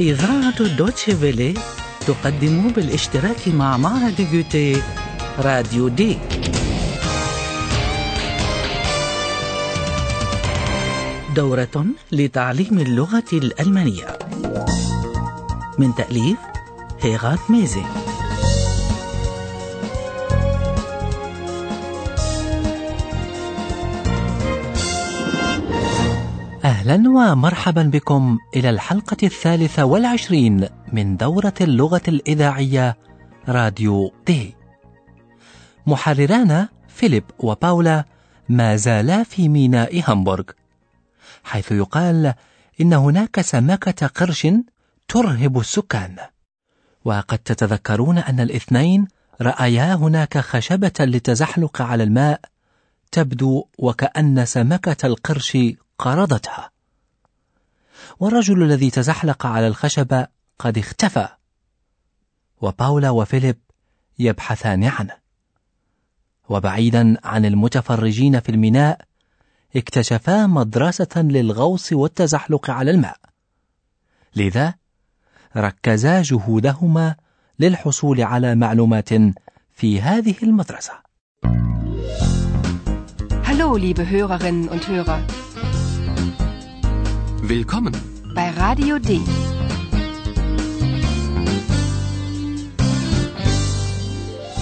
إذاعة دوتشي فيلي تقدم بالاشتراك مع معهد جوتي راديو دي. دورة لتعليم اللغة الألمانية. من تأليف هيغات ميزي. أهلا ومرحبا بكم إلى الحلقة الثالثة والعشرين من دورة اللغة الإذاعية راديو دي. محررانا فيليب وباولا ما زالا في ميناء هامبورغ حيث يقال إن هناك سمكة قرش ترهب السكان. وقد تتذكرون أن الاثنين رأيا هناك خشبة للتزحلق على الماء تبدو وكأن سمكة القرش قرضتها. والرجل الذي تزحلق على الخشبة قد اختفى. وباولا وفيليب يبحثان عنه. وبعيدا عن المتفرجين في الميناء اكتشفا مدرسة للغوص والتزحلق على الماء. لذا ركزا جهودهما للحصول على معلومات في هذه المدرسة. Hallo, liebe Hörerinnen und Hörer. Willkommen bei Radio D.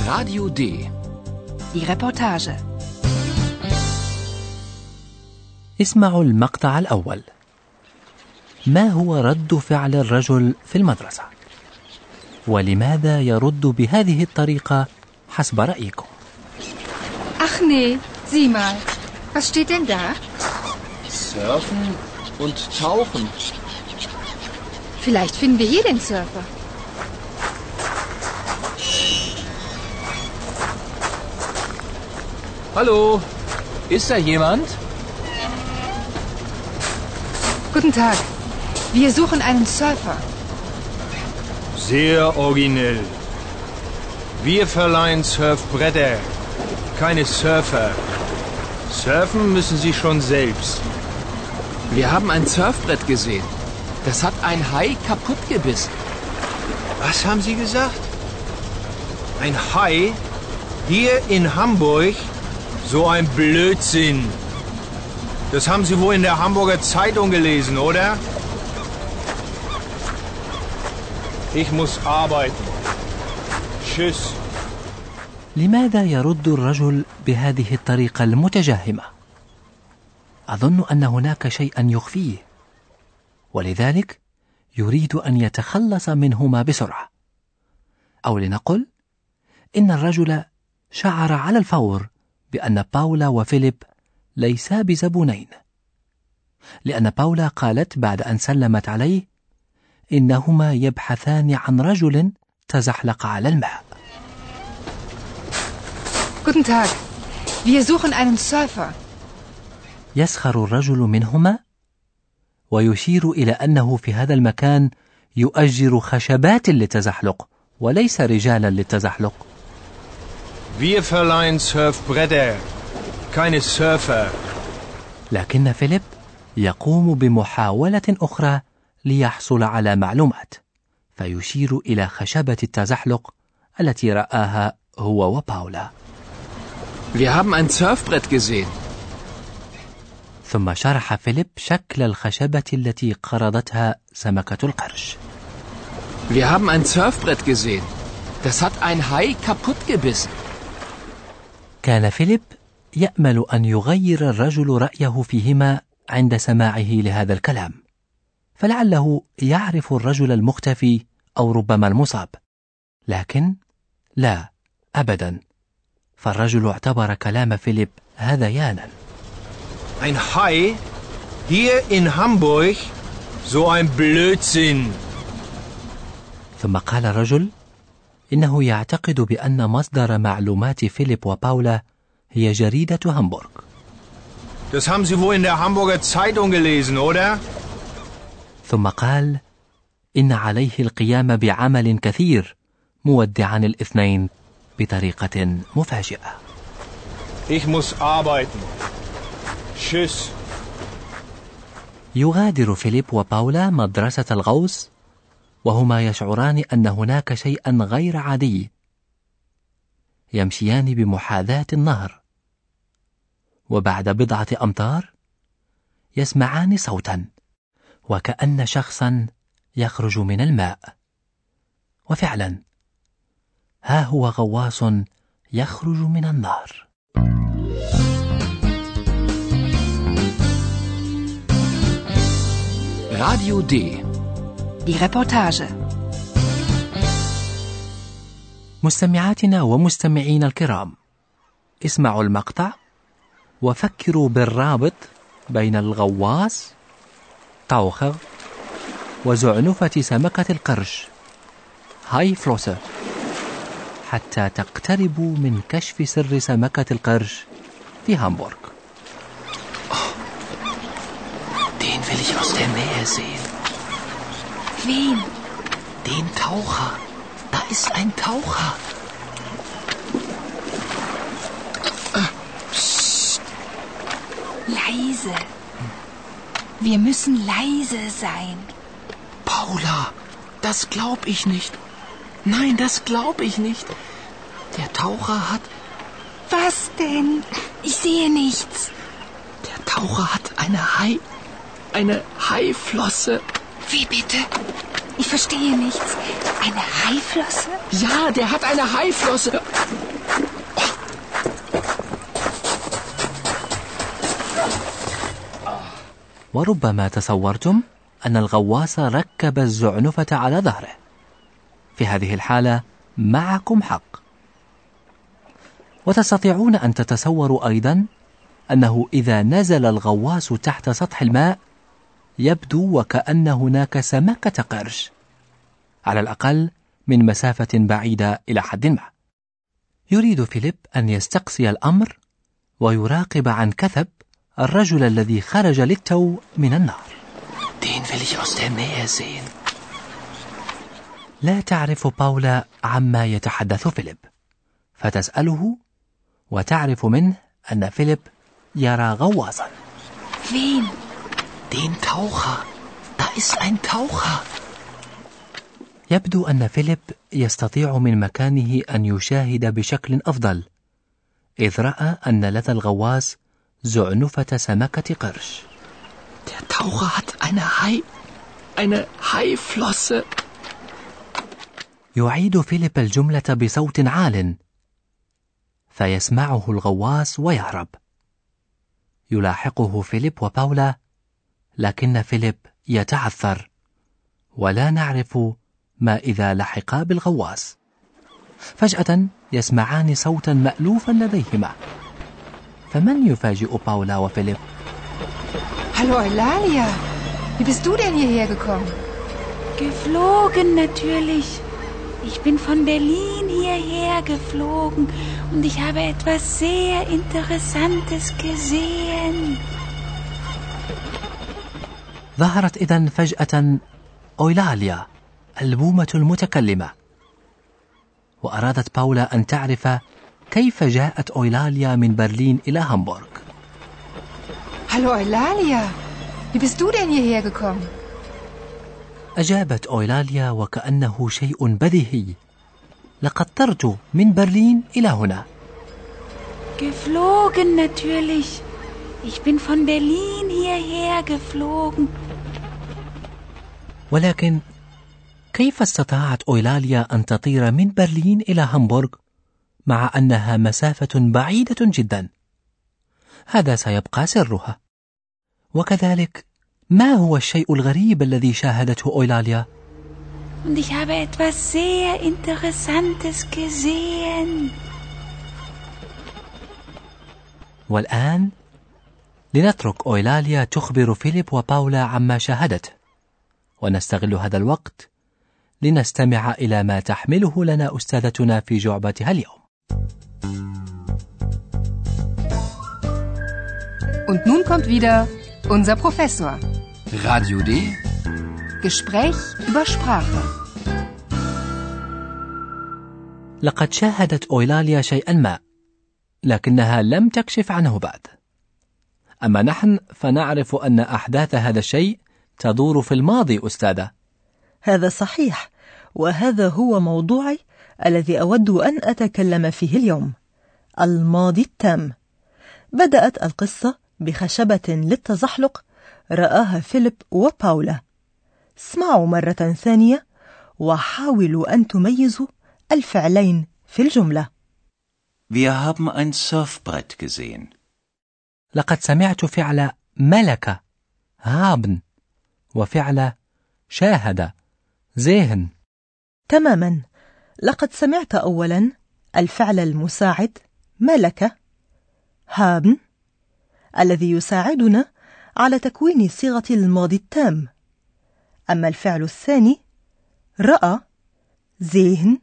Radio D. Die Reportage. اسمعوا المقطع الأول. ما هو رد فعل الرجل في المدرسة؟ ولماذا يرد بهذه الطريقة حسب رأيكم؟ أخني sieh mal. Was steht denn da? Surfen und tauchen. Vielleicht finden wir hier den Surfer. Hallo, ist da jemand? Guten Tag. Wir suchen einen Surfer. Sehr originell. Wir verleihen Surfbretter, keine Surfer. Surfen müssen Sie schon selbst. Wir haben ein Surfbrett gesehen. Das hat ein Hai kaputt gebissen. Was haben Sie gesagt? Ein Hai? Hier in Hamburg? So ein Blödsinn. Das haben Sie wohl in der Hamburger Zeitung gelesen, oder? Ich muss arbeiten. Tschüss. لماذا يرد الرجل بهذه الطريقة المتجهمة؟ أظن أن هناك شيئا يخفيه، ولذلك يريد أن يتخلص منهما بسرعة. أو لنقل إن الرجل شعر على الفور بأن باولا وفيليب ليسا بزبونين، لأن باولا قالت بعد أن سلمت عليه إنهما يبحثان عن رجل تزحلق على الماء. Guten Tag. Wir suchen einen Surfer. يسخر الرجل منهما ويشير إلى أنه في هذا المكان يؤجر خشبات للتزحلق وليس رجالا للتزحلق Wir verleihen Surfbretter, keine Surfer. لكن فيليب يقوم بمحاولة أخرى ليحصل على معلومات فيشير إلى خشبة التزحلق التي رآها هو وباولا Wir haben ein Surfbrett gesehen. ثم شرح فيليب شكل الخشبة التي قرضتها سمكة القرش Wir haben ein Surfbrett gesehen. Das hat ein Hai kaputt gebissen. كان فيليب يأمل أن يغير الرجل رأيه فيهما عند سماعه لهذا الكلام فلعله يعرف الرجل المختفي أو ربما المصاب لكن لا ابدا فالرجل اعتبر كلام فيليب هذيانا Ein Hai? Hier in Hamburg? So ein Blödsinn. ثم قال الرجل إنه يعتقد بأن مصدر معلومات فيليب وباولا هي جريدة هامبورغ Das haben Sie wohl in der Hamburger Zeitung gelesen, oder? ثم قال إن عليه القيام بعمل كثير مودعا الاثنين بطريقة مفاجئة Ich muss arbeiten. Tschüss. يغادر فيليب وباولا مدرسة الغوص وهما يشعران أن هناك شيئا غير عادي يمشيان بمحاذاة النهر وبعد بضعة أمتار يسمعان صوتا وكأن شخصا يخرج من الماء وفعلا ها هو غواص يخرج من النهر Radio D. Die Reportage. مستمعاتنا ومستمعينا الكرام اسمعوا المقطع وفكروا بالرابط بين الغواص تاوخر وزعنفة سمكة القرش هاي فلوسر حتى تقتربوا من كشف سر سمكة القرش في هامبورغ Den will ich aus der Nähe sehen. Wen? Den Taucher. Da ist ein Taucher. Leise. Wir müssen leise sein. Paula, das glaub ich nicht. Nein, das glaub ich nicht. Der Taucher hat. Was denn? Ich sehe nichts. Der Taucher hat eine Hai. Eine Haiflosse. Wie bitte? Ich verstehe nichts. Eine Haiflosse? Ja, der hat eine Haiflosse. وربما تصورتم أن الغواص ركب الزعنفة على ظهره في هذه الحالة معكم حق. وتستطيعون أن تتصوروا أيضا أنه إذا نزل الغواص تحت سطح الماء يبدو وكأن هناك سمكة قرش على الأقل من مسافة بعيدة إلى حد ما. يريد فيليب أن يستقصي الأمر ويراقب عن كثب الرجل الذي خرج للتو من النار. Den will ich aus der Nähe sehen. لا تعرف باولا عما يتحدث فيليب فتسأله وتعرف منه أن فيليب يرى غواصا Wen? Den Taucher. Da ist ein Taucher. يبدو أن فيليب يستطيع من مكانه أن يشاهد بشكل أفضل إذ رأى أن لدى الغواص زعنفة سمكة قرش Der Taucher hat eine Hai. Eine Haiflosse. يعيد فيليب الجملة بصوت عال فيسمعه الغواص ويهرب. يلاحقه فيليب وباولا لكن فيليب يتعثر ولا نعرف ما إذا لحقا بالغواص. فجأة يسمعان صوتا مألوفا لديهما. فمن يفاجئ باولا وفيليب؟ Hallo Eulalia, wie bist du denn hierher gekommen? Geflogen natürlich. Ich bin von Berlin hierher geflogen und ich habe etwas sehr Interessantes gesehen. ظهرت إذا فجأة أويلاليا البومة المتكلمة وأرادت باولا أن تعرف كيف جاءت أويلاليا من برلين إلى هامبورغ Hallo Eulalia, wie bist du denn hierher gekommen? أجابت أويلاليا وكأنه شيء بديهي لقد طرت من برلين إلى هنا Geflogen natürlich. Ich bin von Berlin hierher geflogen. ولكن كيف استطاعت أويلاليا أن تطير من برلين إلى هامبورغ مع أنها مسافة بعيدة جدا؟ هذا سيبقى سرها. وكذلك ما هو الشيء الغريب الذي شاهدته أويلاليا؟ Und ich habe etwas sehr Interessantes gesehen. والآن لنترك أويلاليا تخبر فيليب وباولا عما شاهدته ونستغل هذا الوقت لنستمع إلى ما تحمله لنا أستاذتنا في جعبتها اليوم Und nun kommt wieder unser Professor. Radio D. Gespräch über Sprache. لقد شاهدت أويلاليا شيئا ما لكنها لم تكشف عنه بعد أما نحن فنعرف أن أحداث هذا الشيء تدور في الماضي أستاذة هذا صحيح وهذا هو موضوعي الذي أود أن أتكلم فيه اليوم الماضي التام بدأت القصة بخشبة للتزحلق رآها فيليب وباولا. اسمعوا مرة ثانية وحاولوا أن تميزوا الفعلين في الجملة. Wir haben ein Surfbrett gesehen. لقد سمعت فعل ملك هابن وفعل شاهد ذهن تماما. لقد سمعت أولا الفعل المساعد ملك هابن الذي يساعدنا على تكوين صيغة الماضي التام. أما الفعل الثاني رأى ذهن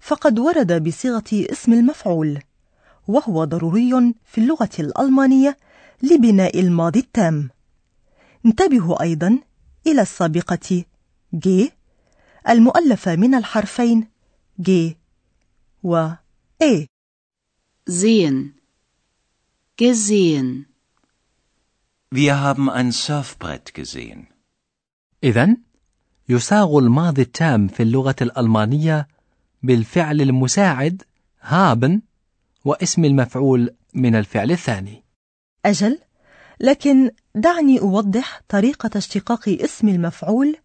فقد ورد بصيغة اسم المفعول وهو ضروري في اللغة الألمانية لبناء الماضي التام. انتبهوا أيضا إلى السابقة ج المؤلفة من الحرفين ج و A. Sehen. Gesehen. Wir haben ein Surfbrett gesehen. إذا يساغ الماضي التام في اللغة الألمانية بالفعل المساعد هابن واسم المفعول من الفعل الثاني أجل لكن دعني أوضح طريقة اشتقاق اسم المفعول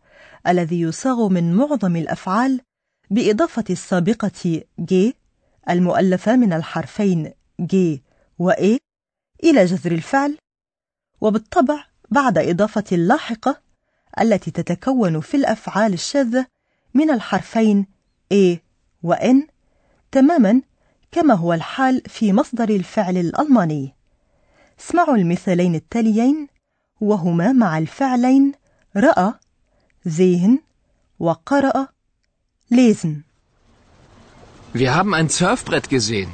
الذي يصاغ من معظم الأفعال بإضافة السابقة ج المؤلفة من الحرفين ج و A إلى جذر الفعل وبالطبع بعد إضافة اللاحقة التي تتكون في الأفعال الشاذة من الحرفين A و N تماما كما هو الحال في مصدر الفعل الألماني اسمعوا المثالين التاليين وهما مع الفعلين رأى ذهن وقرأ lesen Wir haben ein Surfbrett gesehen.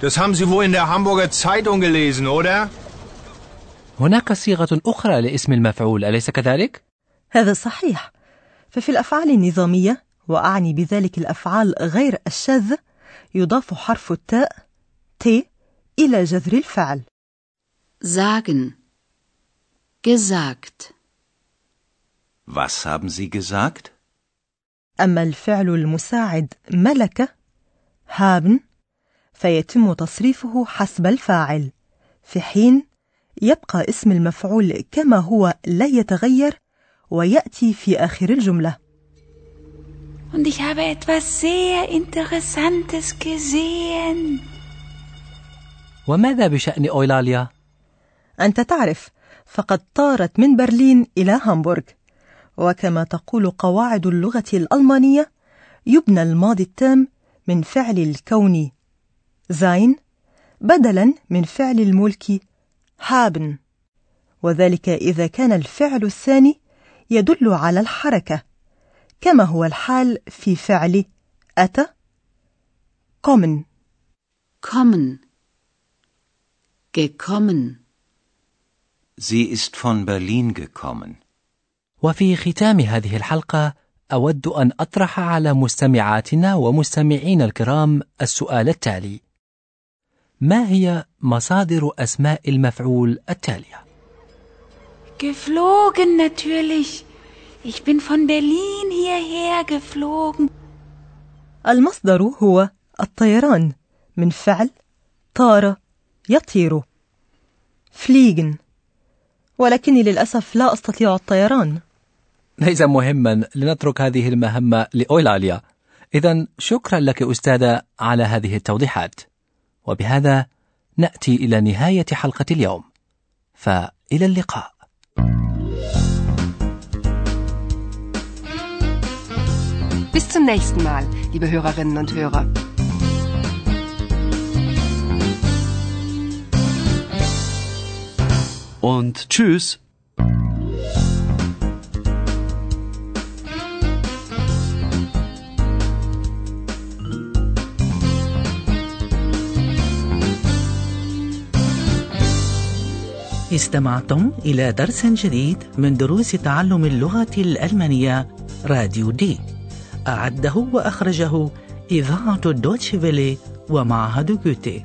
Das haben Sie wohl in der Hamburger Zeitung gelesen, oder? هناك صيغة أخرى لاسم المفعول أليس كذلك؟ هذا صحيح ففي الأفعال النظامية وأعني بذلك الأفعال غير الشاذة يضاف حرف التاء ت إلى جذر الفعل Sagen. Gesagt. Was haben Sie gesagt? أما الفعل المساعد ملك هابن فيتم تصريفه حسب الفاعل في حين يبقى اسم المفعول كما هو لا يتغير ويأتي في آخر الجملة Und ich habe etwas sehr Interessantes gesehen. وماذا بشأن أويلاليا؟ أنت تعرف فقد طارت من برلين إلى هامبورغ وكما تقول قواعد اللغة الألمانية يبنى الماضي التام من فعل الكون زين بدلا من فعل الملك هابن وذلك إذا كان الفعل الثاني يدل على الحركة كما هو الحال في فعل أتى kommen Kommen. Gekommen. Sie ist von Berlin gekommen. وفي ختام هذه الحلقة أود أن أطرح على مستمعاتنا ومستمعينا الكرام السؤال التالي: ما هي مصادر أسماء المفعول التالية؟ Geflogen natürlich. Ich bin von Berlin hierher geflogen. المصدر هو الطيران من فعل طار يطير فليجن ولكني للأسف لا أستطيع الطيران ليس مهما لنترك هذه المهمة لأولاليا. إذا شكرا لك أستاذة على هذه التوضيحات. وبهذا نأتي إلى نهاية حلقة اليوم. فإلى اللقاء. Bis zum nächsten Mal, liebe Hörerinnen und Hörer. Und tschüss. استمعتم إلى درس جديد من دروس تعلم اللغة الألمانية راديو دي. أعده وأخرجه إذاعة دوتشفيلي ومعهد جوتي.